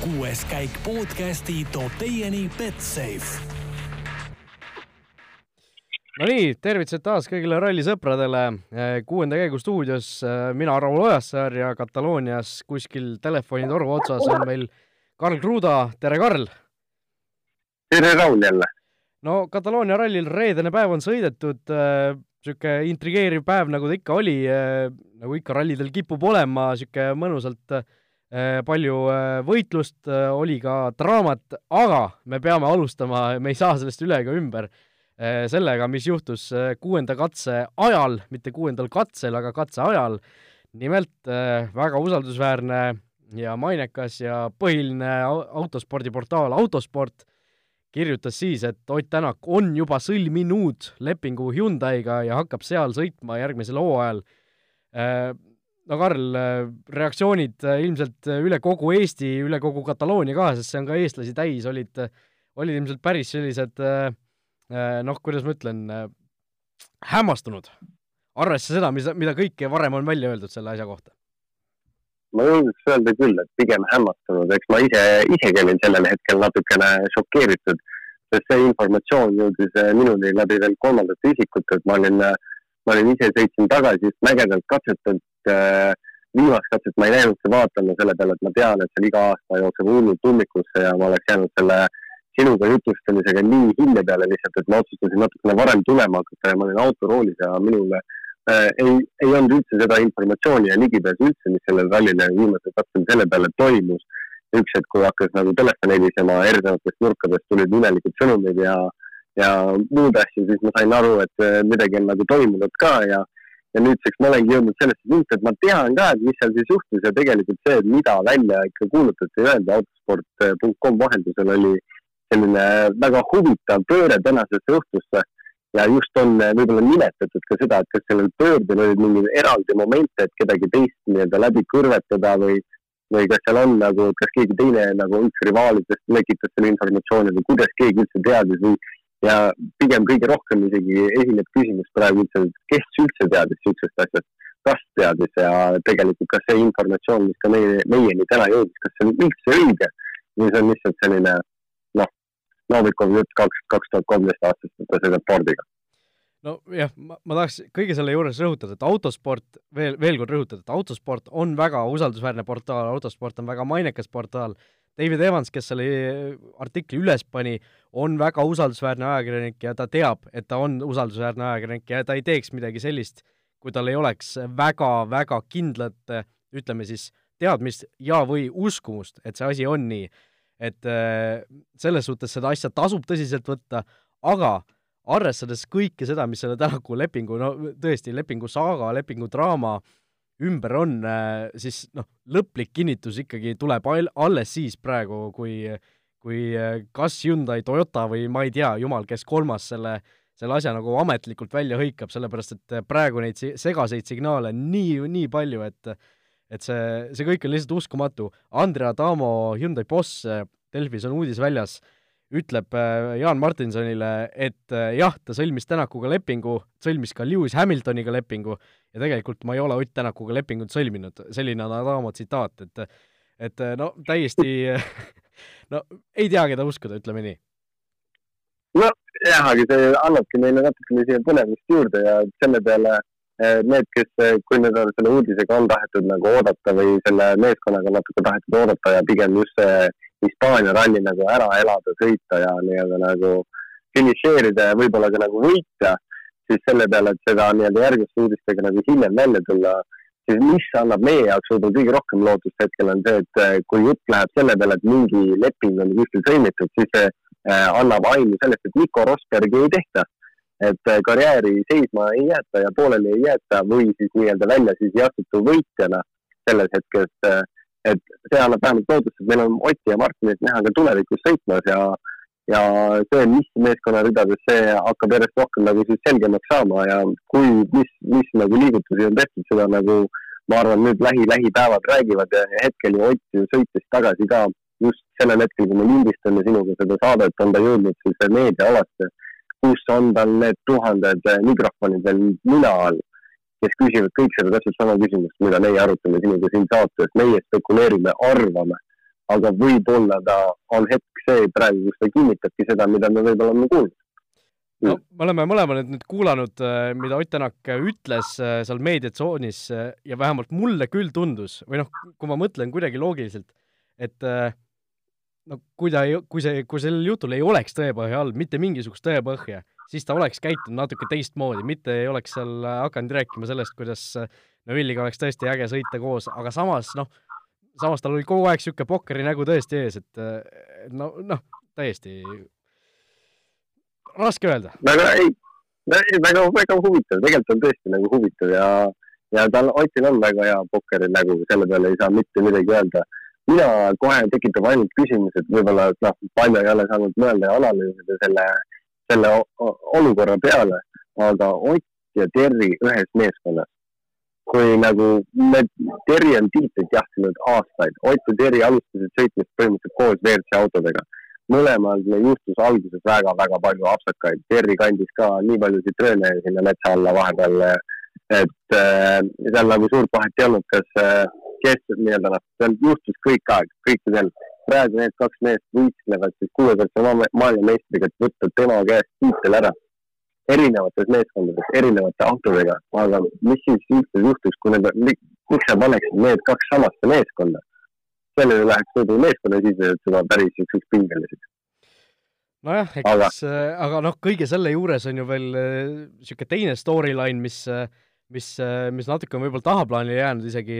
kuues käik podcasti toob teieni Betsafe. Nonii, tervitused taas kõigile rallisõpradele. kuuenda käigu stuudios mina, Raul Ojasaar ja Kataloonias kuskil telefonitoru otsas on meil Karl Kruda. tere, Karl! tere, Raul jälle! no Kataloonia rallil reedene päev on sõidetud niisugune äh, intrigeeriv päev, nagu ta ikka oli nagu ikka rallidel kipub olema, niisugune mõnusalt äh, palju äh, võitlust äh,, oli ka draamat, aga me peame alustama, me ei saa sellest üle ega ümber äh,, sellega, mis juhtus äh, kuuenda katse ajal, mitte kuuendal katsel, aga katse ajal. nimelt äh, väga usaldusväärne ja mainekas ja põhiline autospordiportaal Autosport kirjutas siis, et Ott Tänak on juba sõlminud lepingu Hyundai'ga ja hakkab seal sõitma järgmisel hooajal. Äh, no Karl, äh, reaktsioonid äh, ilmselt üle kogu Eesti, üle kogu Kataloonia ka, sest see on ka eestlasi täis, olid, olid ilmselt päris sellised noh, kuidas ma ütlen, hämmastunud, arvestades seda, mis, mida kõike varem on välja öeldud selle asja kohta. Ma julgeks öelda küll, et pigem hämmastunud, eks ma ise, isegi olin sellel hetkel natukene šokeeritud, sest see informatsioon jõudis minuni läbi veel kolmandate isikute, et ma olin, ma olin ise sõitsin tagasi just mägedelt katsetelt äh,. viimast katset ma ei läinudki vaatama selle peale, et ma tean, et seal iga aasta jookseb hullult ummikusse ja ma oleks jäänud selle sinuga jutustamisega nii hilja peale lihtsalt, et ma otsustasin natukene varem tulema hakata ja ma olin autoroolis ja minule äh, ei, ei olnud üldse seda informatsiooni ja ligipääsu üldse, mis sellel rallile viimasel katsel selle peale toimus. üks hetk, kui hakkas nagu telefon helisema erinevatest nurkadest tulid imelikud sõnumid ja, ja muud asju, siis ma sain aru, et äh, midagi on nagu toimunud ka ja, ja nüüdseks ma olengi jõudnud sellesse punkti, et ma tean ka, et mis seal siis juhtus ja tegelikult see, mida välja ikka kuulutati ja öeldi autosport.com vahendusel oli selline väga huvitav pööre tänasesse õhtusse. Ja just on võib-olla nimetatud ka seda, et kas sellel pöördel olid mingeid eraldi momente, et kedagi teist nii-öelda läbi kõrvetada või, või kas seal on nagu, kas keegi teine nagu üks rivaalidest lekitas selle informatsiooni või kuidas keegi üldse teadis või ja pigem kõige rohkem isegi esineb küsimus praegu üldse, kes üldse teadis niisugusest asjast, kas teadis ja tegelikult kas see informatsioon, mis ka meie, meieni täna jõudis, kas see on üldse õige või see on lihtsalt selline Novikov jutt kaks, kaks tuhat kolmteist aastast, et ta sõidab Fordiga. nojah, ma, ma tahaks kõige selle juures rõhutada, et autosport, veel, veel kord rõhutada, et autosport on väga usaldusväärne portaal, autosport on väga mainekas portaal, David Evans, kes selle artikli üles pani, on väga usaldusväärne ajakirjanik ja ta teab, et ta on usaldusväärne ajakirjanik ja ta ei teeks midagi sellist, kui tal ei oleks väga-väga kindlat, ütleme siis, teadmist ja või uskumust, et see asi on nii. Et äh, selles suhtes seda asja tasub tõsiselt võtta, aga arvestades kõike seda, mis selle Tänaku lepingu, no tõesti, lepingu saaga, lepingu draama ümber on, äh, siis noh, lõplik kinnitus ikkagi tuleb alles siis praegu, kui kui äh, kas Hyundai, Toyota või ma ei tea, jumal, kes kolmas selle, selle asja nagu ametlikult välja hõikab, sellepärast et praegu neid segaseid signaale nii, nii palju, et et see, see kõik on lihtsalt uskumatu. Andre Adamo, Hyundai boss, Delfis on uudis väljas, ütleb äh, Jaan Martinsonile, et äh, jah, ta sõlmis Tänakuga lepingu, sõlmis ka Lewis Hamiltoniga lepingu ja tegelikult ma ei ole Ott Tänakuga lepingut sõlminud, selline on Adamo tsitaat, et et äh, no täiesti no ei tea, keda uskuda, ütleme nii. nojah, aga see annabki meile natukene siia põnevust juurde ja selle peale need, kes, kui nüüd on selle uudisega on tahetud nagu oodata või selle meeskonnaga natuke tahetud oodata ja pigem just see Hispaania ralli nagu ära elada, sõita ja nii-öelda nagu finišeerida ja võib-olla ka nagu võita, siis selle peale, et seda nii-öelda järgmiste uudistega nagu hiljem välja tulla, siis mis annab meie jaoks võib-olla kõige rohkem lootust hetkel on see, et eh, kui jutt läheb selle peale, et mingi leping on kuskil sõlmitud, siis see annab aimu sellest, et Nico Rosbergi ei tehta et äh, karjääri seisma ei jäeta ja pooleli ei jäeta või siis nii-öelda välja siis ei astuta võitjana selles hetkes. Et see annab vähemalt lootust, et meil on Oti ja Martinit näha ka tulevikus sõitmas ja, ja see, mis meeskonnaridades, see hakkab järjest rohkem nagu siis selgemaks saama ja kui, mis, mis nagu liigutusi on tehtud, seda nagu ma arvan, nüüd lähi, lähipäevad räägivad ja hetkel ju Ott ju sõitis tagasi ka just sellel hetkel, kui me lindistame sinuga seda saadet, on ta jõudnud siis meediaalasse kus on tal need tuhanded mikrofonid veel nina all, kes küsivad kõik seda täpselt sama küsimust, mida meie arutame sinuga siin saates, meie spekuleerime, arvame. aga võib-olla ta on hetk see praegu, kus ta kinnitabki seda, mida me võib-olla oleme kuulnud. no me oleme mõlemad nüüd kuulanud, äh, mida Ott Tänak ütles äh, seal meediatsoonis äh, ja vähemalt mulle küll tundus või noh, kui ma mõtlen kuidagi loogiliselt, et no kui ta ei, kui see, kui sellel jutul ei oleks tõepõhja all, mitte mingisugust tõepõhja, siis ta oleks käitunud natuke teistmoodi, mitte ei oleks seal hakanud rääkima sellest, kuidas Neville'iga oleks tõesti äge sõita koos, aga samas noh, samas tal oli kogu aeg niisugune pokkeri nägu tõesti ees, et no, noh, täiesti raske öelda. väga, ei, väga, väga huvitav, tegelikult on tõesti nagu huvitav ja, ja tal, Otil on väga hea pokkeri nägu, selle peale ei saa mitte midagi öelda. Mina kohe tekitab ainult küsimus, et võib-olla, et noh, palju ei ole saanud mõelda ja analüüsida selle, selle olukorra peale, aga Ott ja Terri ühes meeskonnas. Kui nagu me, Terri on tiitlit jahtinud aastaid, Ott ja Terri alustasid sõitmist põhimõtteliselt koos WRC autodega. mõlemal juhtus alguses väga-väga palju apsakaid, Terri kandis ka nii palju sitrööne sinna metsa alla vahepeal, et äh, seal nagu suurt vahet ei olnud, kas äh, kes nii-öelda noh, seal juhtus kõik aeg, kõik seal. praegu need kaks meest võistlevad siis kuuekordse maailmameistriga, et võtta tema käest tiitel ära erinevates meeskondades, erinevate autodega, aga mis siis üldse juhtuks, kui need, miks sa paneksid need kaks samasse meeskonda? sellele läheks võib-olla meeskonnasiseselt juba päris niisuguseks pingeliseks. nojah, eks aga, aga noh, kõige selle juures on ju veel niisugune äh, teine storyline, mis, äh, mis, äh, mis natuke on võib-olla tahaplaanile jäänud, isegi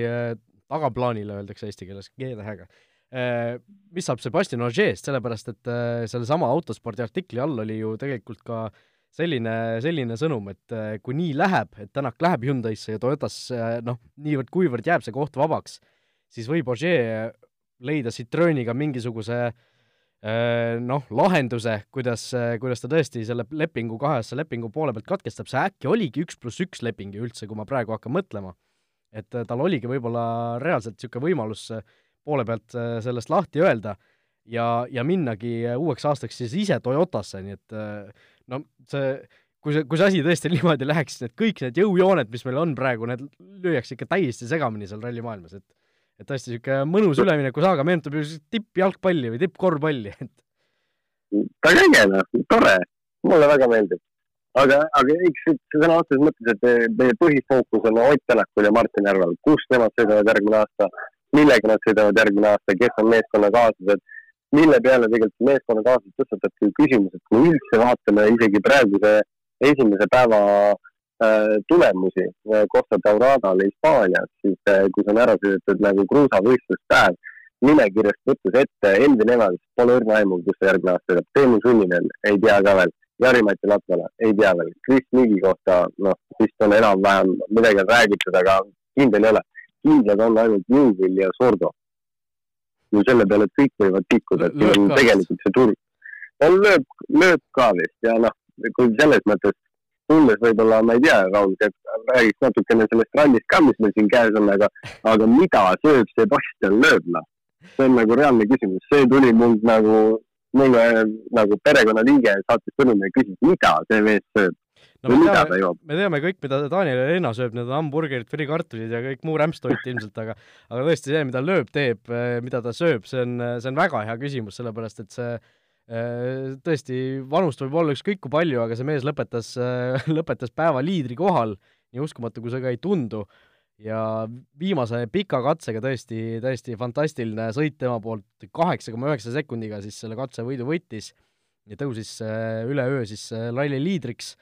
tagaplaanile öeldakse eesti keeles G-tähega mis saab Sebastian Ogier'st, sellepärast et sellesama autospordi artikli all oli ju tegelikult ka äh, selline, selline sõnum, et äh, kui nii läheb, et Tänak läheb Hyundai'sse ja Toyotasse, noh, niivõrd-kuivõrd jääb see koht vabaks, siis võib Ogier leida Citrooniga mingisuguse äh, noh, lahenduse, kuidas, kuidas ta tõesti selle lepingu kahese lepingu poole pealt katkestab, see äkki oligi üks pluss üks leping ju üldse, kui ma praegu hakkan mõtlema. Et äh, tal oligi võib-olla reaalselt niisugune võimalus poole pealt sellest lahti öelda ja, ja minnagi uueks aastaks siis ise Toyotasse, nii et no see, kui see, kui see asi tõesti niimoodi läheks, et kõik need jõujooned, mis meil on praegu, need lüüakse ikka täiesti segamini seal rallimaailmas, et et tõesti niisugune mõnus üleminekusaaga, meenutab ju tippjalgpalli või tippkorvpalli, et väga äge noh, tore, mulle väga meeldib. Aga, aga eks sõna otseses mõttes, et meie põhifookus on Ott Tänakul ja Martin Järvel, kus nemad sõidavad järgmine aasta, millega nad sõidavad järgmine aasta, kes on meeskonnakaaslased? Mille peale tegelikult meeskonnakaaslased tõstatabki küsimuse, et kui üldse vaatame isegi praeguse esimese päeva äh, tulemusi äh, Costa Dauradal Hispaanias, siis äh, kus on ära sõidetud nagu kruusavõistluspäev, nimekirjast võttes ette Elvin Evans, pole õrna aimu, kus ta järgmine aasta sõidab, Teemu Sunninen, ei tea ka veel, Jari-Mati Latvala, ei tea veel, Kris Migi kohta, noh, vist on enam-vähem midagi räägitud, aga kindel ei ole. kindlad on ainult Newvil ja Sordo ju selle peale, et kõik võivad tikkuda, et siin on tegelikult see turg. on lööb, lööb ka vist ja noh, kui selles mõttes tulles võib-olla, ma ei tea, Raul, räägiks natukene sellest rallist ka, mis meil siin käes on, aga, aga mida sööb Sebastian Loeb, noh? see on nagu reaalne küsimus, see tuli mul nagu, mulle nagu perekonnaliige saatis sõnumi ja küsis, mida see mees sööb? No me teame, me teame kõik, mida Daniel Helena sööb, need on hamburgerid, frikartulid ja kõik muu rämpstoit ilmselt, aga aga tõesti see, mida lööb teeb, mida ta sööb, see on, see on väga hea küsimus, sellepärast et see eh, tõesti, vanust võib olla ükskõik kui palju, aga see mees lõpetas, lõpetas päeva liidri kohal, nii uskumatu kui see ka ei tundu, ja viimase pika katsega tõesti, täiesti fantastiline sõit tema poolt, kaheksa koma üheksa sekundiga siis selle katse võidu võttis ja tõusis üleöö siis ralli liidriks.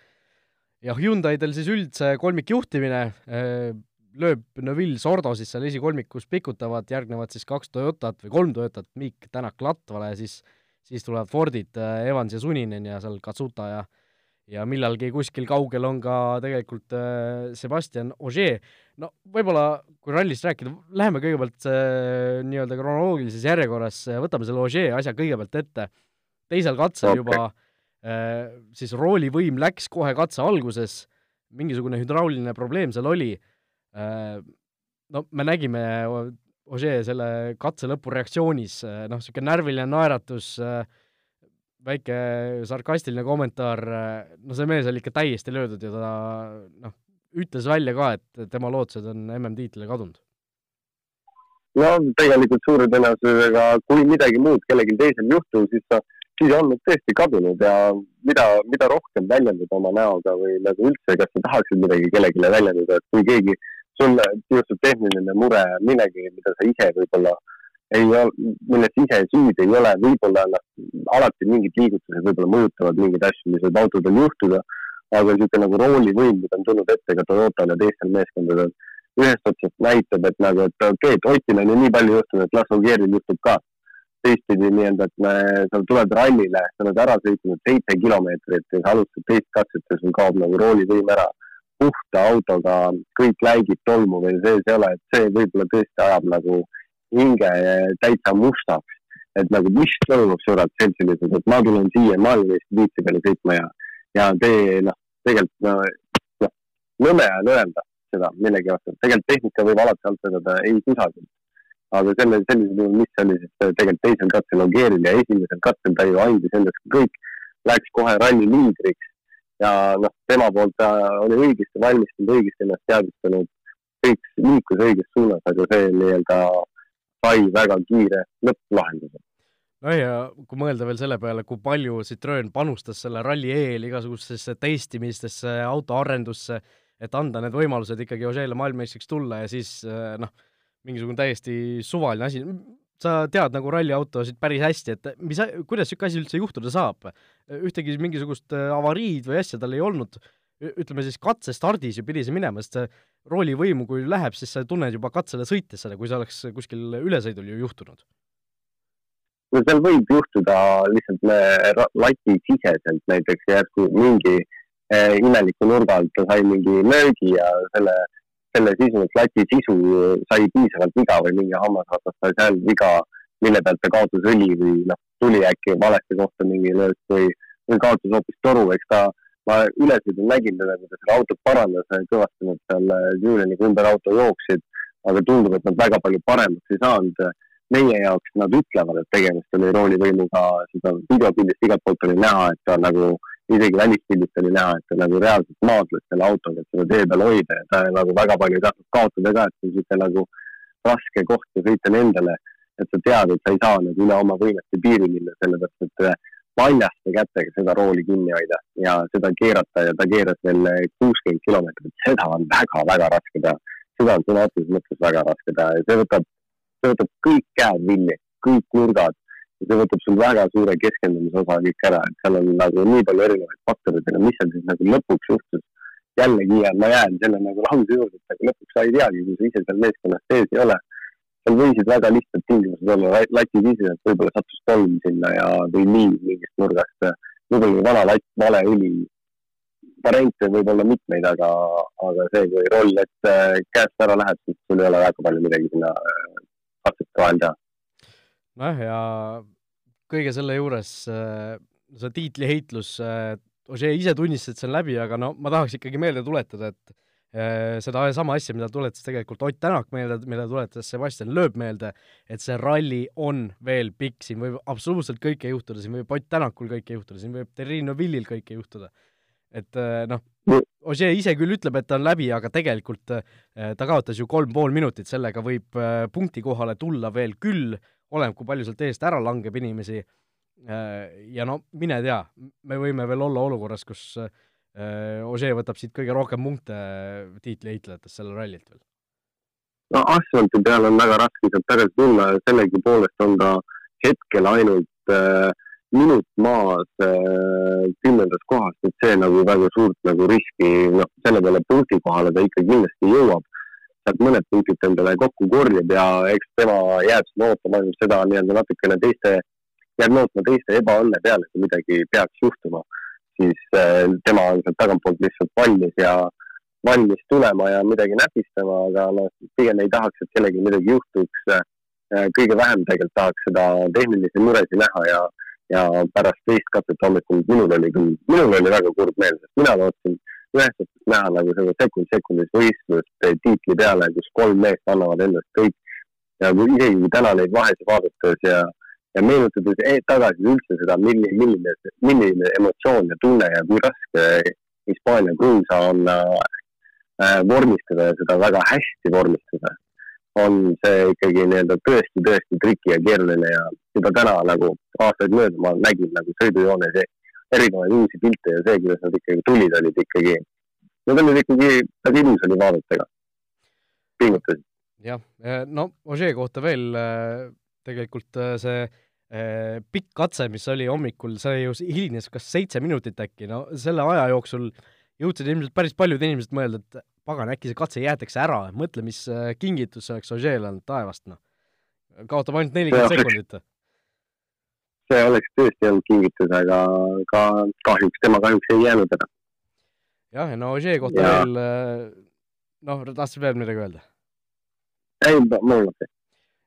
Ja Hyundai'del siis üldse kolmikjuhtimine, äh, lööb Neville Sordo siis seal esikolmikus pikutavad, järgnevad siis kaks Toyotat või kolm Toyotat, Mikk, Tänak, Latvala ja siis siis tulevad Fordid, äh, Evans ja Suninen ja seal Katsuta ja ja millalgi kuskil kaugel on ka tegelikult äh, Sebastian Ogier. no võib-olla, kui rallist rääkida, läheme kõigepealt nii-öelda kronoloogilises järjekorras, võtame selle Ogier asja kõigepealt ette. teisel katsel okay. juba Äh, siis roolivõim läks kohe katse alguses, mingisugune hüdrauliline probleem seal oli, äh, no me nägime Ožee selle katse lõpu reaktsioonis, äh, noh, niisugune närviline naeratus, väike sarkastiline kommentaar, no see mees oli ikka täiesti löödud ja ta noh, ütles välja ka, et tema lootused on MM-tiitlile kadunud. no tegelikult suure tõenäosusega, kui midagi muud kellelgi teisel juhtub, siis sa, siis on nad tõesti kadunud ja mida, mida rohkem väljendada oma näoga või nagu üldse, kas sa tahaksid midagi kellelegi väljendada, et kui keegi sulle juhtub tehniline mure, millegi, mida sa ise võib-olla ei ole, milles ise süüdi ei ole, võib-olla noh, alati mingid liigutused võib-olla mõjutavad mingeid asju, mis võib autodel juhtuda, aga niisugune nagu roolivõim, mida on tulnud ette ka Toyotal ja teistel meeskondadel, ühest otsast näitab, et nagu, et okei okay,, et Otil on ju nii palju juhtunud, et las Ogieril juhtub ka. teistpidi nii-öelda, et me, sa tuled rallile, sa oled ära sõitnud seitse kilomeetrit ja sa alustad teist katset ja sul kaob nagu roolivõim ära. puhta autoga kõik läigid tolmu veel sees ei ole, et see võib-olla tõesti ajab nagu hinge täitsa mustaks. et nagu, mis toimub, sõbrad, seltsilised, et ma tulen siia maailmameistritiitli peale sõitma ja, ja te noh, tegelikult no, noh, nõme on öelda seda millegi vastu. tegelikult tehnika võib alati alt vedada ei kusagilt. aga selle, sellisel juhul, mis oli siis tegelikult teisel katsel Ogieril ja esimesel katsel ta ju andis endast kõik, läks kohe ralli liidriks ja noh, tema poolt oli õigesti valmistunud, õigesti ennast teadvustanud, kõik liikus õiges suunas, aga see nii-öelda sai väga kiire lõpplahenduse. No ja kui mõelda veel selle peale, kui palju Citroen panustas selle ralli eel igasugustesse testimistesse, autoarendusse, et anda need võimalused ikkagi Ožeele maailmameistriks tulla ja siis äh, noh, mingisugune täiesti suvaline asi, sa tead nagu ralliautosid päris hästi, et mis, kuidas niisugune asi üldse juhtuda saab? ühtegi mingisugust äh, avariid või asja tal ei olnud, ütleme siis katsestardis ju pidi see minema, sest see roolivõimu, kui läheb, siis sa tunned juba katsele sõites seda, kui see oleks kuskil ülesõidul ju juhtunud. No seal võib juhtuda lihtsalt lati siseselt näiteks järsku mingi eh, imeliku nurga alt ta sai mingi löögi ja selle, selle sisuliselt lati sisu sai piisavalt viga või mingi hammasratas sai seal viga, mille pealt ta kaotas õli või noh, tuli äkki valesse kohta mingi löök või, või kaotas hoopis toru, eks ta, ma ülesõidul nägin teda, kui ta seda autot parandas, kõvasti nad seal Julianiga ümber auto jooksid, aga tundub, et nad väga palju paremaks ei saanud. Meie jaoks nad ütlevad, et tegemist oli roolivõimuga, seda videopildist igalt poolt oli näha, et ta nagu isegi välispildist oli näha, et ta nagu reaalselt maadles selle autoga, et seda tee peal hoida ja ta nagu väga palju ei tahtnud kaotada ka, et see on niisugune nagu raske koht ja sõita nendele, et sa tead, et sa ei saa nüüd üle oma võimete piiri minna, sellepärast et äh, paljaste kätega seda rooli kinni hoida ja seda keerata ja ta keeras veel kuuskümmend kilomeetrit, seda on väga-väga raske teha. seda on sõna otseses mõttes väga raske teha ja see võtab, see võtab kõik käed villi, kõik nurgad see võtab sul väga suure keskendumise osa kõik ära, et seal on nagu nii palju erinevaid faktoreid, aga mis seal siis nagu lõpuks juhtus. jällegi ma jään selle nagu lause juurde, et aga lõpuks sa ei teagi, kui sa ise seal meeskonnas sees ei ole. Seal võisid väga lihtsad tingimused olla, lati siseselt võib-olla sattus tolm sinna ja, või liiv mingist nurgast, võib-olla vana latt, vale õli. variante võib olla mitmeid, aga, aga see, kui roll, et käest ära läheb, siis sul ei ole väga palju midagi sinna katsete vahel teha nojah, ja kõige selle juures äh, see tiitliheitlus äh,, Ožee ise tunnistas, et see on läbi, aga no ma tahaks ikkagi meelde tuletada, et äh, seda sama asja, mida tuletas tegelikult Ott Tänak meelde, mille tuletas Sebastian Loeb meelde, et see ralli on veel pikk, siin võib absoluutselt kõike juhtuda, siin võib Ott Tänakul kõike juhtuda, siin võib Terrino Villil kõike juhtuda. et äh, noh, Ožee ise küll ütleb, et ta on läbi, aga tegelikult äh, ta kaotas ju kolm pool minutit, sellega võib äh, punkti kohale tulla veel küll oleneb, kui palju sealt eest ära langeb inimesi. Äh, ja no mine tea, me võime veel olla olukorras, kus äh, Ožee võtab siit kõige rohkem punkte tiitliheitlejatest sellel rallilt veel. no asfalti peal on väga raske sealt tagasi tulla ja sellegipoolest on ta hetkel ainult äh, minut maas äh, kümnendast kohast, et see nagu väga suurt nagu riski, noh, selle peale punkti kohale ta ikka kindlasti jõuab. Sealt mõned punktid endale kokku korjab ja eks tema jääb sinna ootama seda nii-öelda natukene teiste, jääb lootma teiste ebaõnne peale, kui midagi peaks juhtuma, siis äh, tema on sealt tagantpoolt lihtsalt valmis ja valmis tulema ja midagi näpistama, aga noh, pigem ei tahaks, et kellelgi midagi juhtuks. Äh, kõige vähem tegelikult tahaks seda tehnilisi muresid näha ja, ja pärast teist katset hommikul minul oli küll, minul oli väga kurb meel, sest mina lootsin otsast näha nagu seda sekund sekundis võistlust tiitli peale, kus kolm meest annavad endast kõik. ja kui isegi täna neid vahesid vaadates ja, ja meenutades e tagasi üldse seda, milline, milline, milline emotsioon ja tunne ja kui raske Hispaania kruusa on äh, vormistada ja seda väga hästi vormistada, on see ikkagi nii-öelda tõesti, tõesti triki ja keeruline ja juba täna nagu aastaid mööda ma nägin nagu sõidujoones erinevaid uusi pilte ja see, kuidas nad ikkagi tulid, olid ikkagi, need olid ikkagi, väga ilus oli vaadata ka, pingutasid. jah, no Ožee kohta veel tegelikult see pikk katse, mis oli hommikul, see ju hilines kas seitse minutit äkki, no selle aja jooksul jõudsid ilmselt päris paljud inimesed mõelda, et pagan, äkki see katse jäetakse ära, mõtle, mis äh, kingitus see oleks Ožeele olnud taevast, noh. kaotab ainult nelikümmend sekundit. see oleks tõesti olnud kingitus, aga ka kahjuks, tema kahjuks ei jäänud ära. jah, ja no Ožee kohta veel, äh, noh, tahtsid veel midagi öelda? ei, mul on okei.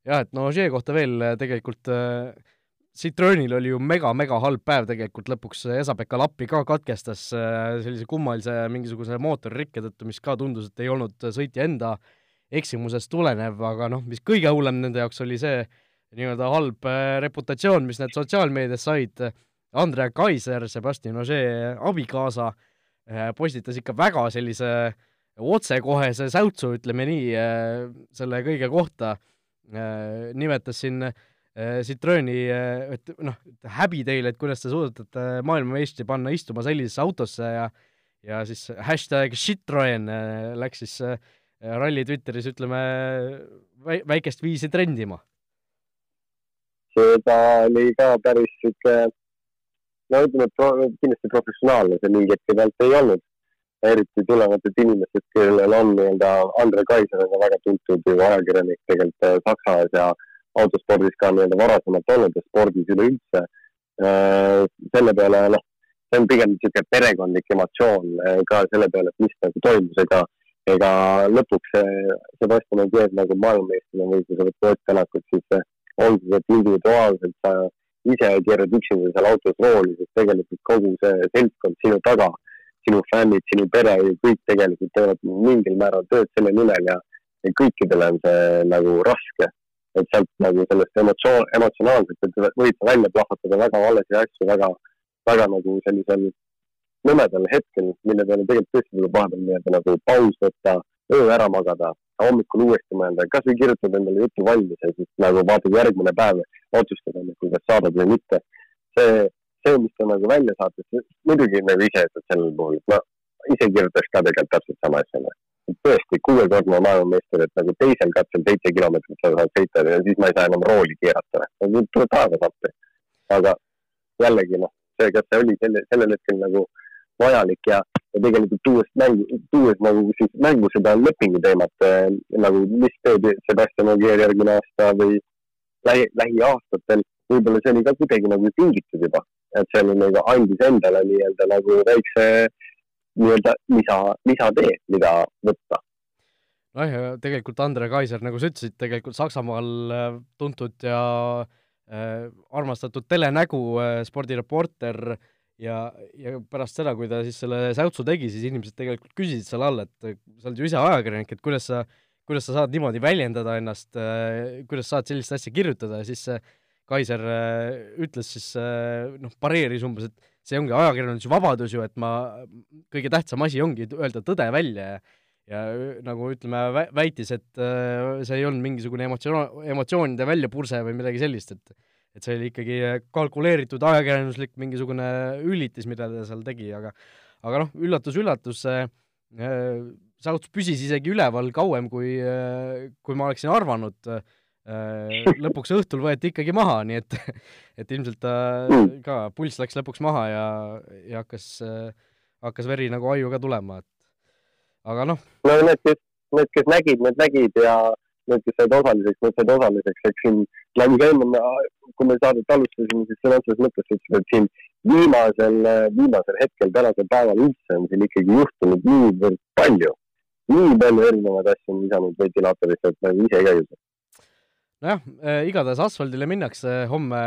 Jah, et no Ožee kohta veel äh, tegelikult äh, Citroenil oli ju mega-mega halb päev tegelikult, lõpuks Esa-Pekka Lappi ka katkestas äh, sellise kummalise mingisuguse mootoririkke tõttu, mis ka tundus, et ei olnud sõitja enda eksimusest tulenev, aga noh, mis kõige hullem nende jaoks oli see nii-öelda halb äh, reputatsioon, mis nad sotsiaalmeedias said, Andrea Kaiser, Sebastian Ogier abikaasa, äh, postitas ikka väga sellise otsekohese säutsu, ütleme nii, selle kõige kohta, nimetas siin äh, Äh, Citroeni, äh, et noh, häbi teile, et kuidas te suudate äh, maailmameistri panna istuma sellisesse autosse ja ja siis hashtag Citroen läks siis ralli Twitteris, ütleme, väi-, väikest viisi trendima. seda oli ka päris sihuke, no ütleme, et pro, kindlasti professionaalne see mingi hetke pealt ei olnud. Eriti tulenevalt, et inimesed, kellel on nii-öelda, Andre Kaiser on ka väga tuntud ju ajakirjanik tegelikult Saksas ja autospordis ka nii-öelda varasemalt olnud ja spordis üleüldse. Äh, selle peale, noh, see on pigem niisugune perekondlik emotsioon äh, ka selle peale, et mis nagu toimus, ega, ega lõpuks Sebastian Ogier nagu maailmameistrina või kui sa võtad Ott Tänakut, siis olgu see, individuaalselt sa ise keerad üksinda seal autos rooli, sest tegelikult kogu see seltskond sinu taga, sinu fännid, sinu pere ju kõik tegelikult teevad mingil määral tööd selle nimel ja, ja kõikidele on see nagu raske et sealt nagu sellest emotsioon, emotsionaalselt, võid sa välja plahvatada väga valesid asju väga, väga nagu sellisel nõmedal hetkel, mille peale tegelikult tõesti tuleb vahepeal nii-öelda nagu paus võtta, öö ära magada, hommikul uuesti mõelda, kasvõi kirjutada endale jutu valmis ja siis nagu vaatad järgmine päev, otsustada, kas saadad või mitte. see, see, mis ta nagu välja saatis, muidugi nagu ise ütled sellel puhul, et ma ise kirjutaks ka tegelikult täpselt sama asja tõesti kuuekordne maailmameister, et nagu teisel katsel seitse kilomeetrit sa saad sõita ja siis ma ei saa enam rooli keerata. nagu tuleb taevas appi. aga jällegi noh, see, kas see oli selle, sellel hetkel nagu vajalik ja, ja tegelikult tuues mängu, tuues nagu siis mängu seda lepingu teemat äh, nagu, mis teeb Sebastian Ogier järgmine aasta või lähi, lähiaastatel, võib-olla see oli ka kuidagi nagu tingitud juba, et see oli nagu andis endale nii-öelda nagu väikse äh, nii-öelda lisa, lisatee, mida võtta. nojah, ja tegelikult Andre Kaiser, nagu sa ütlesid, tegelikult Saksamaal äh, tuntud ja äh, armastatud telenägu äh,, spordireporter ja, ja pärast seda, kui ta siis selle säutsu tegi, siis inimesed tegelikult küsisid seal all, et sa oled ju ise ajakirjanik, et kuidas sa, kuidas sa saad niimoodi väljendada ennast äh,, kuidas saad sellist asja kirjutada ja siis äh, Kaiser äh, ütles siis äh, noh, pareeris umbes, et see ongi ajakirjanduse vabadus ju, et ma, kõige tähtsam asi ongi öelda tõde välja ja ja nagu ütleme, väitis, et äh, see ei olnud mingisugune emotsioon, emotsioonide väljapurse või midagi sellist, et et see oli ikkagi kalkuleeritud ajakirjanduslik mingisugune üllitis, mida ta seal tegi, aga aga noh, üllatus-üllatus, see saavutus püsis isegi üleval kauem, kui kui ma oleksin arvanud Äh, lõpuks õhtul võeti ikkagi maha, nii et, et ilmselt ta mm. ka, pulss läks lõpuks maha ja, ja hakkas, hakkas veri nagu aju ka tulema, et aga noh. no need, kes, need, kes nägid, need nägid ja need, kes said osaliseks, need said osaliseks, eks siin läbi käima, kui me saadet alustasime, siis sõna otseses mõttes ütlesin, et siin viimasel, viimasel hetkel, tänasel päeval üldse on siin ikkagi juhtunud niivõrd palju, nii palju erinevaid asju on visanud ventilaatorisse, et nagu ise ka ei usu nojah äh,, igatahes asfaldile minnakse homme,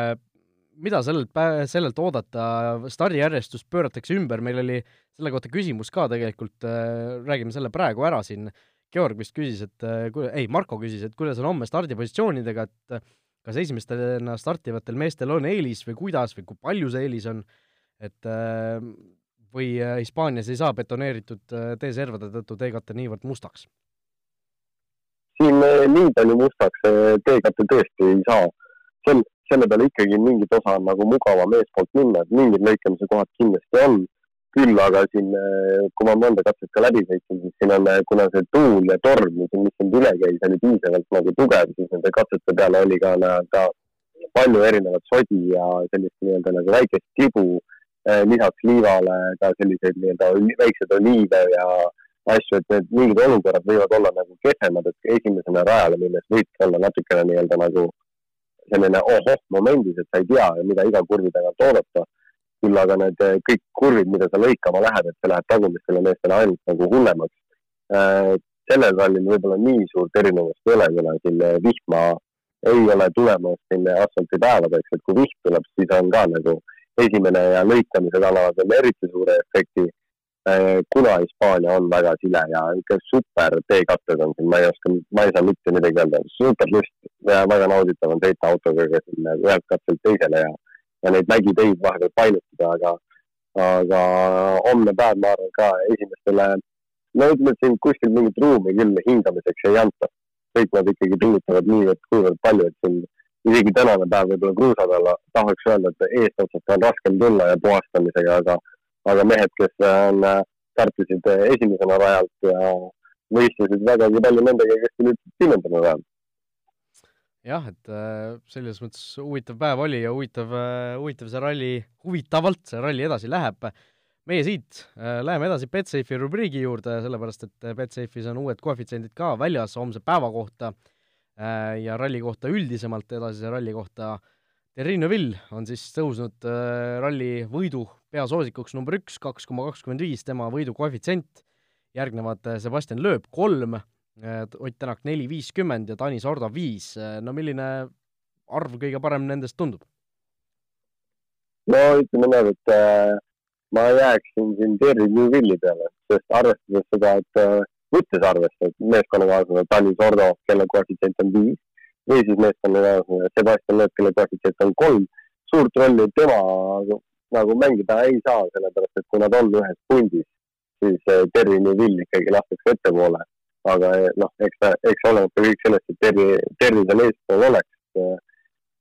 mida sellelt pä-, sellelt oodata, stardijärjestust pööratakse ümber, meil oli selle kohta küsimus ka tegelikult äh,, räägime selle praegu ära siin, Georg vist küsis, et äh, ku-, ei, Marko küsis, et kuidas on homme stardipositsioonidega, et kas esimestena startivatel meestel on eelis või kuidas või kui palju see eelis on, et või Hispaanias ei saa betoneeritud teeservade tõttu teekate niivõrd mustaks siin nii palju mustaks teekatte tõesti ei saa. sel, selle peale ikkagi mingit osa on nagu mugavam eespoolt minna, et mingid lõikamise kohad kindlasti on. küll aga siin, kui ma mõnda katset ka läbi sõitsin, siis siin on, kuna see tuul ja torm, mis sind üle käis, oli piisavalt nagu tugev, siis nende katsete peale oli ka nii-öelda palju erinevat sodi ja sellist nii-öelda nagu väikest tibu eh, lisaks liivale ka selliseid nii-öelda väikseid oliive ja asju, et need mingid olukorrad võivad olla nagu kehvemad, et esimesena rajale minnes võibki olla natukene nii-öelda nagu selline ohoh momendis, et sa ei tea, mida iga kurvi tagant oodata. küll aga need eh, kõik kurvid, mida sa lõikama lähed, et see läheb tagumistele meestele ainult nagu hullemaks. Eh, sellel rallil võib-olla nii suurt erinevust ei ole, kuna siin vihma ei ole tulemas sinna asfaltipäevadeks, et kui vihm tuleb, siis on ka nagu esimene ja lõikamised annavad veel eriti suure efekti. Äh, kuna Hispaania on väga sile ja ikka super teekatted on siin, ma ei oska, ma ei saa mitte midagi öelda, super lust ja väga nauditav on sõita autoga ka siin ühelt katselt teisele ja, ja neid mägiteid vahepeal painutada, aga, aga homne päev, ma arvan ka esimestele, no ütleme, et siin kuskil mingit ruumi küll hingamiseks ei anta. Kõik nad ikkagi pingutavad niivõrd-kuivõrd palju, et siin isegi tänane päev võib-olla kruusa peal tahaks öelda, et eestotsast on raskem tulla ja puhastamisega, aga, aga mehed, kes on, startisid esimesena rajalt ja võistlesid vägagi palju nendega, kes tulid kümnendana rajalt. jah, et äh, selles mõttes huvitav päev oli ja huvitav, äh, huvitav see ralli, huvitavalt see ralli edasi läheb meie siit äh, läheme edasi Betsafe'i rubriigi juurde, sellepärast et äh, Betsafe'is on uued koefitsiendid ka väljas homse päeva kohta äh, ja ralli kohta üldisemalt, edasise ralli kohta. Terrino Vill on siis tõusnud äh, ralli võidu peasoosikuks number üks, kaks koma kakskümmend viis, tema võidu koefitsient, järgnevad äh, Sebastian Loeb kolm äh,, Ott Tänak neli viiskümmend ja Tanis Orda viis, äh, no milline arv kõige parem nendest tundub? no ütleme niimoodi, et äh, ma jääksin siin Terry Newvilli peale, sest arvestades seda, et äh, võttes arvesse, et meeskonnakaaslane Tanis Ordo, kelle koefitsient on viis, või siis meeskonnakaaslane Sebastian Loeb, kelle koefitsient on kolm, suurt rolli tema nagu mängida ei saa, sellepärast et kui nad on ühes pundis, siis äh, Terry Newvill ikkagi lastakse ettepoole. aga äh, noh, eks ta, eks oleneb ka kõik sellest, et Terry, Terry seal eespool oleks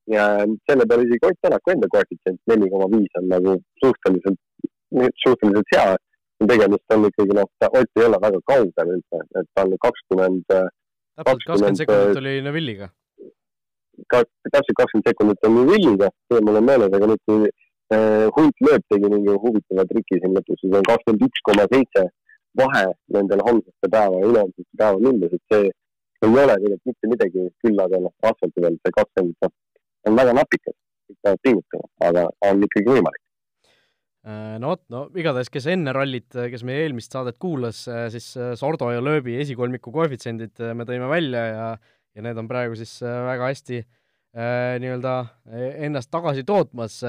ja selle peale isegi Ott Tänaku enda koefitsient neli koma viis on nagu suhteliselt suhteliselt hea. tegemist on ikkagi noh, Ott ei ole väga kaugel üldse, et ta on kakskümmend. täpselt kakskümmend sekundit oli Neville'iga. täpselt kakskümmend sekundit on Neville'iga, see mul on meeles, aga nüüd kui Hunt lööb tegi mingi huvitava triki siin lõpus, siis on kakskümmend üks koma seitse vahe nendel homseste päeva ja ülehomseste päeva minnes, et see ei ole tegelikult mitte midagi, küll aga noh, asfalti peal see kakskümmend, noh, on väga napikas, peavad pingutama, aga on ikkagi võimalik. Äh, no vot, no igatahes, kes enne rallit, kes meie eelmist saadet kuulas, äh, siis äh, Sordo ja Lööbi esikolmiku koefitsiendid me tõime välja ja ja need on praegu siis väga hästi äh, nii-öelda ennast tagasi tootmas.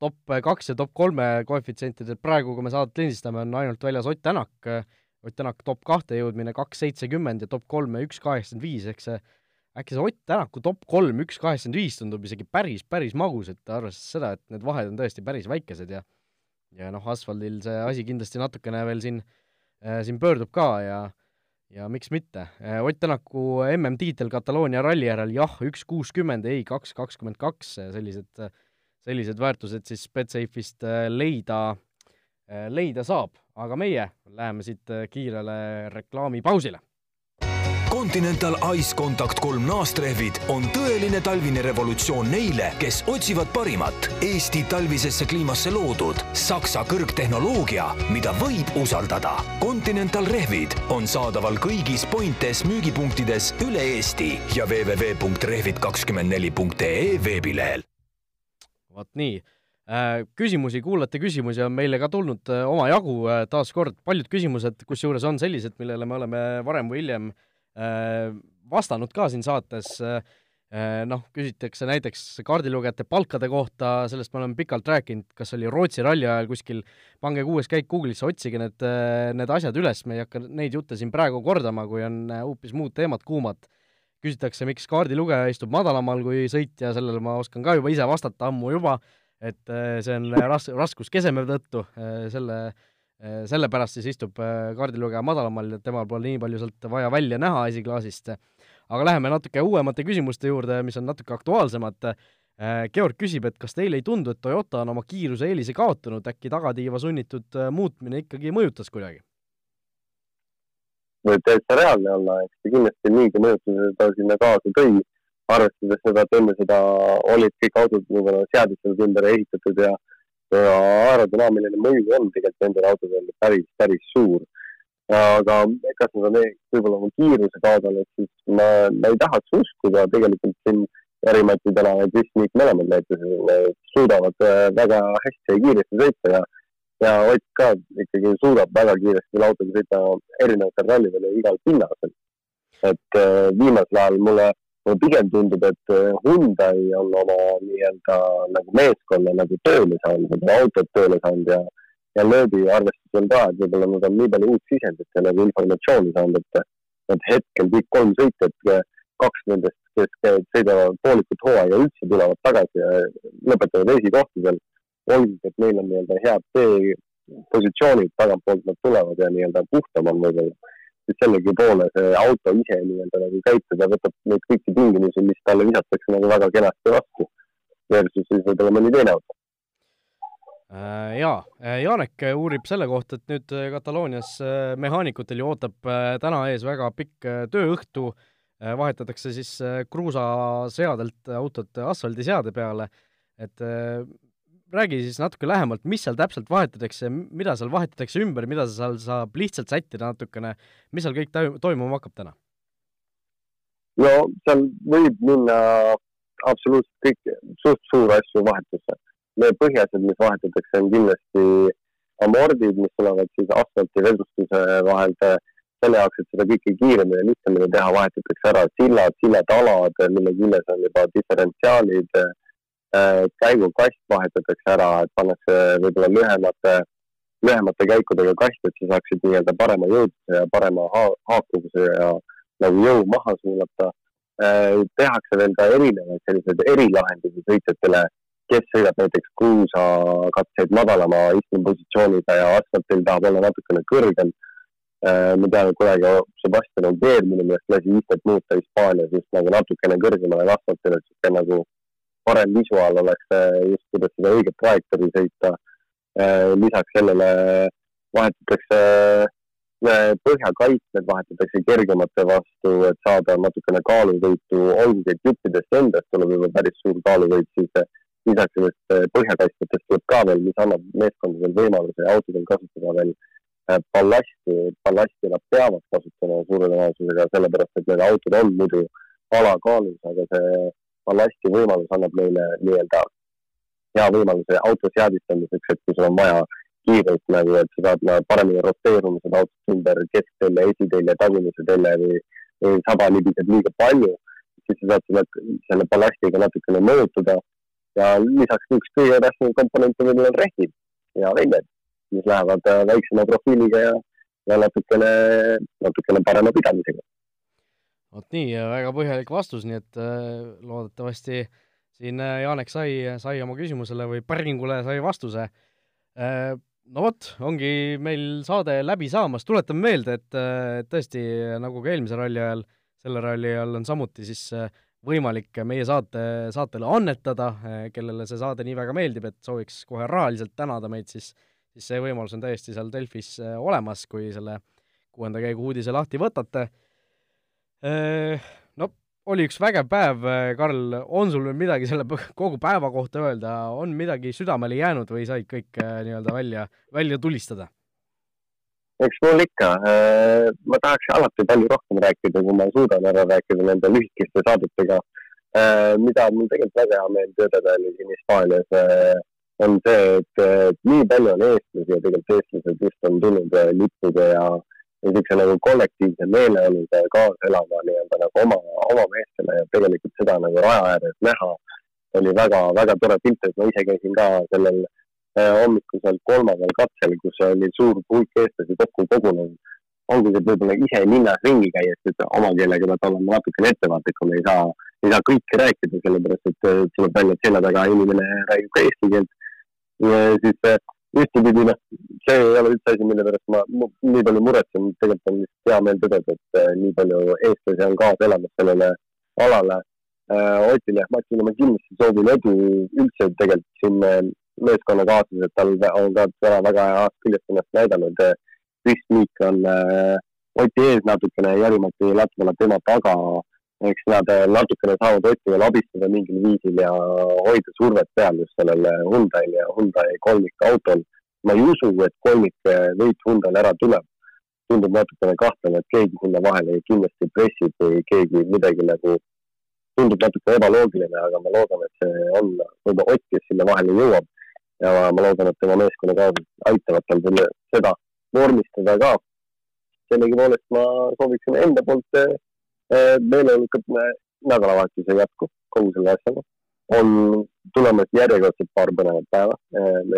Top kaks ja top kolme koefitsientidel praegu, kui me saadet lindistame, on ainult väljas Ott Tänak, Ott Tänak top kahte jõudmine kaks seitsekümmend ja top kolme üks kaheksakümmend viis, eks see äkki see Ott Tänaku top kolm üks kaheksakümmend viis tundub isegi päris, päris magus, et arvestades seda, et need vahed on tõesti päris väikesed ja ja noh, asfaldil see asi kindlasti natukene veel siin äh,, siin pöördub ka ja ja miks mitte. Äh, Ott Tänaku MM-tiitel Kataloonia ralli järel jah, üks kuuskümmend, ei kaks kakskümmend kaks, sellised, sellised väärtused siis Betsafe'ist äh, leida, äh, leida saab, aga meie läheme siit kiirele reklaamipausile Continental Ice Contact kolm naastrehvid on tõeline talvine revolutsioon neile, kes otsivad parimat Eesti talvisesse kliimasse loodud Saksa kõrgtehnoloogia, mida võib usaldada. Continental rehvid on saadaval kõigis Pointes müügipunktides üle Eesti ja www.rehvid24.ee veebilehel. Vot nii. Äh, küsimusi, kuulate küsimusi on meile ka tulnud äh, omajagu äh, taaskord, paljud küsimused, kusjuures on sellised, millele me oleme varem või hiljem vastanud ka siin saates, noh, küsitakse näiteks kaardilugejate palkade kohta, sellest me oleme pikalt rääkinud, kas oli Rootsi ralli ajal kuskil, pange kuues käik Google'isse, otsige need, need asjad üles, me ei hakka neid jutte siin praegu kordama, kui on hoopis muud teemad kuumad. Küsitakse, miks kaardilugeja istub madalamal kui sõitja, sellele ma oskan ka juba ise vastata ammu juba, et see on ras-, raskuskeseme tõttu, selle äh, Äh, sellepärast siis istub äh, kaardilugeja madalamal ja temal pole nii palju sealt vaja välja näha esiklaasist. aga läheme natuke uuemate küsimuste juurde, mis on natuke aktuaalsemad. Georg küsib, et kas teile ei tundu, et Toyota on oma kiiruse eelise kaotanud, äkki tagatiiva sunnitud muutmine ikkagi mõjutas kuidagi? Võib täitsa reaalne olla, eks ta kindlasti mingi mõjutuse ta sinna kaasa tõi, arvestades seda, et enne seda olid kõik autod võib-olla seadustelt ümber ehitatud ja, ja aerodünaamiline mõju on tegelikult nendel autodel päris, päris suur. aga kas nad on võib-olla oma kiiruse kaotanud, siis ma, ma ei tahaks uskuda, tegelikult siin Jari-Mati täna ja Kris Miik mõlemad näitasid, suudavad äh, väga hästi ja kiiresti sõita ja ja Ott ka ikkagi suudab väga kiiresti autoga sõita erinevatel rallidel ja igal pinnasel. et äh, viimasel ajal mulle, mulle pigem tundub, et äh, Hyundai on oma nii-öelda nagu meeskonna nagu tööle saanud, seda autot tööle saanud ja, ja lööbi arvestusel ka, et võib-olla nad on nii palju uut sisendit ja nagu informatsiooni saanud, et, et hetkel kõik kolm sõitjat, kaks nendest, kes sõidavad poolikut hooaja üldse tulevad tagasi ja lõpetavad esikohtadel olgugi, et neil on nii-öelda head teepositsioonid, tagantpoolt nad tulevad ja nii-öelda puhtam on võib-olla, siis sellegipoole see auto ise nii-öelda nagu käitub ja võtab neid kõiki tingimusi, mis talle visatakse nagu väga kenasti vastu. versus siis võib-olla mõni teine auto. Äh, jaa, äh, Janek uurib selle kohta, et nüüd äh, Kataloonias mehaanikutel ju ootab täna ees väga pikk tööõhtu, vahetatakse siis kruusaseadelt autod asfaldiseade peale, et räägi siis natuke lähemalt, mis seal täpselt vahetatakse, mida seal vahetatakse ümber, mida seal saab lihtsalt sättida natukene, mis seal kõik toimuma hakkab täna? no seal võib minna absoluutselt kõik suht suuri asju vahetusse. Need põhiasjad, mis vahetatakse, on kindlasti amordid, mis tulevad siis asfalti vedustuse vahelt, selle jaoks, et seda kõike kiiremini ja lihtsamini teha, vahetatakse ära sillad, sillatalad, mille küljes on juba diferentsiaalid Äh, käigukast vahetatakse ära, et pannakse võib-olla lühemate, lühemate käikudega kast, et sa saaksid nii-öelda parema jõudluse ja parema ha haakuvuse ja nagu jõu maha suunata. Äh, tehakse veel ka erinevaid selliseid erilahendusi sõitjatele, kes sõidab näiteks kruusakatseid madalama istumispositsiooniga ja asfaltil tahab olla natukene kõrgem. Äh, ma tean, et kunagi Sebastian Ogier minu meelest lasi istet muuta Hispaanias just nagu natukene kõrgemale asfaltile, sihuke nagu parem visuaal oleks just, kuidas seda õiget trajektoori sõita. Äh, lisaks sellele vahetatakse äh, põhjakaitsmed vahetatakse kergemate vastu, et saada natukene kaaluvõitu, olgugi et juppidest endast tuleb juba päris suur kaaluvõit, siis äh, lisaks sellest põhjakaitsmetest tuleb ka veel, mis annab meeskondadel võimaluse ja autodel kasutada veel ballasti, ballasti nad peavad kasutama suure tõenäosusega, sellepärast et need autod on muidu alakaalus, aga see ballasti võimalus annab meile nii-öelda hea võimaluse auto seadistamiseks, et kui sul on vaja kiirelt nagu, et sa saad nagu paremini roteeruma seda autot ümber kesktelje, esitelje, tagumise telje või, või saba libiseb liiga palju, siis sa saad selle, selle ballastiga natukene mõjutada. Ja lisaks üks kõige tähtsam komponent on võib-olla rehvid ja veljed, mis lähevad äh, väiksema profiiliga ja, ja natukene, natukene parema pidamisega vot nii, väga põhjalik vastus, nii et äh, loodetavasti siin äh, Janek sai, sai oma küsimusele või päringule sai vastuse. Äh, no vot, ongi meil saade läbi saamas, tuletame meelde, et tõesti, nagu ka eelmise ralli ajal, selle ralli ajal on samuti siis võimalik meie saate, saatele annetada, kellele see saade nii väga meeldib, et sooviks kohe rahaliselt tänada meid, siis siis see võimalus on täiesti seal Delfis olemas, kui selle kuuenda käigu uudise lahti võtate no oli üks vägev päev, äh, Karl, on sul veel midagi selle kogu päeva kohta öelda, on midagi südamele jäänud või said kõik äh, nii-öelda välja, välja tulistada? eks mul ikka, ma tahaks alati palju rohkem rääkida, kui ma suudan ära rääkida nende lühikeste saadetega. mida mul tegelikult väga hea meel tõdeda oli siin Hispaanias, on see, et nii palju on eestlasi ja tegelikult eestlased just on tulnud lippude ja niisuguse nagu kollektiivse meeleoluga kaasa elama nii-öelda nagu oma, oma meestele ja tegelikult seda nagu raja ääres näha oli väga-väga tore pilt, et ma ise käisin ka sellel äh, hommikusel kolmandal katsel, kus oli suur hulk eestlasi kokku kogunenud. olgugi, et võib-olla ise linnas ringi käies, et oma keelega pead olema natukene ettevaatlikum, ei saa, ei saa kõike rääkida, sellepärast et äh, tuleb välja, et selja taga inimene räägib ka eesti keelt. siis äh, ühtepidi noh, see ei ole üldse asi, mille pärast ma nii palju muretsen, tegelikult on lihtsalt hea meel tõdeda, et äh, nii palju eestlasi on kaasa elamas sellele alale äh,. Otile Matile ma kindlasti soovin edu üldse tegelikult siin äh, meeskonnakaaslased, tal on ka täna väga heast küljest ennast näidanud. Kris Miik on äh, Oti ees natukene, Jari-Mati Latvala tema taga eks nad äh, natukene saavad Otti veel abistada mingil viisil ja hoida survet peal just sellel Hyundai'l ja Hyundai kolmikautol. ma ei usu, et kolmik võit Hyundai'l ära tuleb. tundub natukene kahtlane, et keegi sinna vahele kindlasti pressib või keegi midagi nagu, tundub natuke ebaloogiline, aga ma loodan, et see on võib-olla Ott, kes sinna vahele jõuab. ja ma loodan, et tema meeskonnaga aitavad tal selle, seda vormistada ka. sellegipoolest ma sooviksin enda poolt äh, meeleolukat nädalavahetuse jätku kogu selle asjaga. on tulemas järjekordselt paar põnevat päeva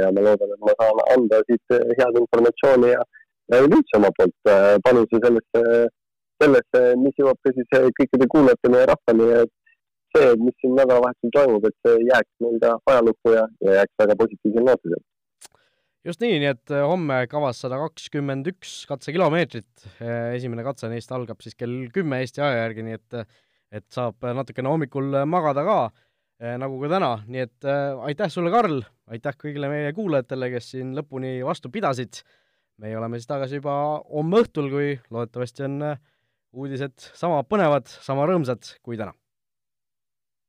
ja ma loodan, et ma saan anda siit head informatsiooni ja, ja üleüldse oma poolt panuse sellesse, sellesse, mis jõuab ka siis kõikide kuulajateni ja rahvani, et see, mis siin nädalavahetusel toimub, et see jääks meil ka ajalukku ja, ja jääks väga positiivsel nootidel just nii, nii et äh, homme kavas sada kakskümmend üks katsekilomeetrit, äh, esimene katse neist algab siis kell kümme Eesti aja järgi, nii et et saab natukene hommikul magada ka, äh, nagu ka täna, nii et aitäh sulle, Karl, aitäh kõigile meie kuulajatele, kes siin lõpuni vastu pidasid, meie oleme siis tagasi juba homme õhtul, kui loodetavasti on uudised sama põnevad, sama rõõmsad kui täna.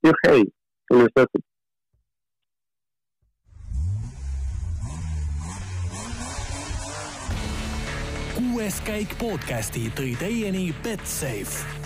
juhhei, ilusat õhtut! Kuues käik podcasti tõi teieni Betsafe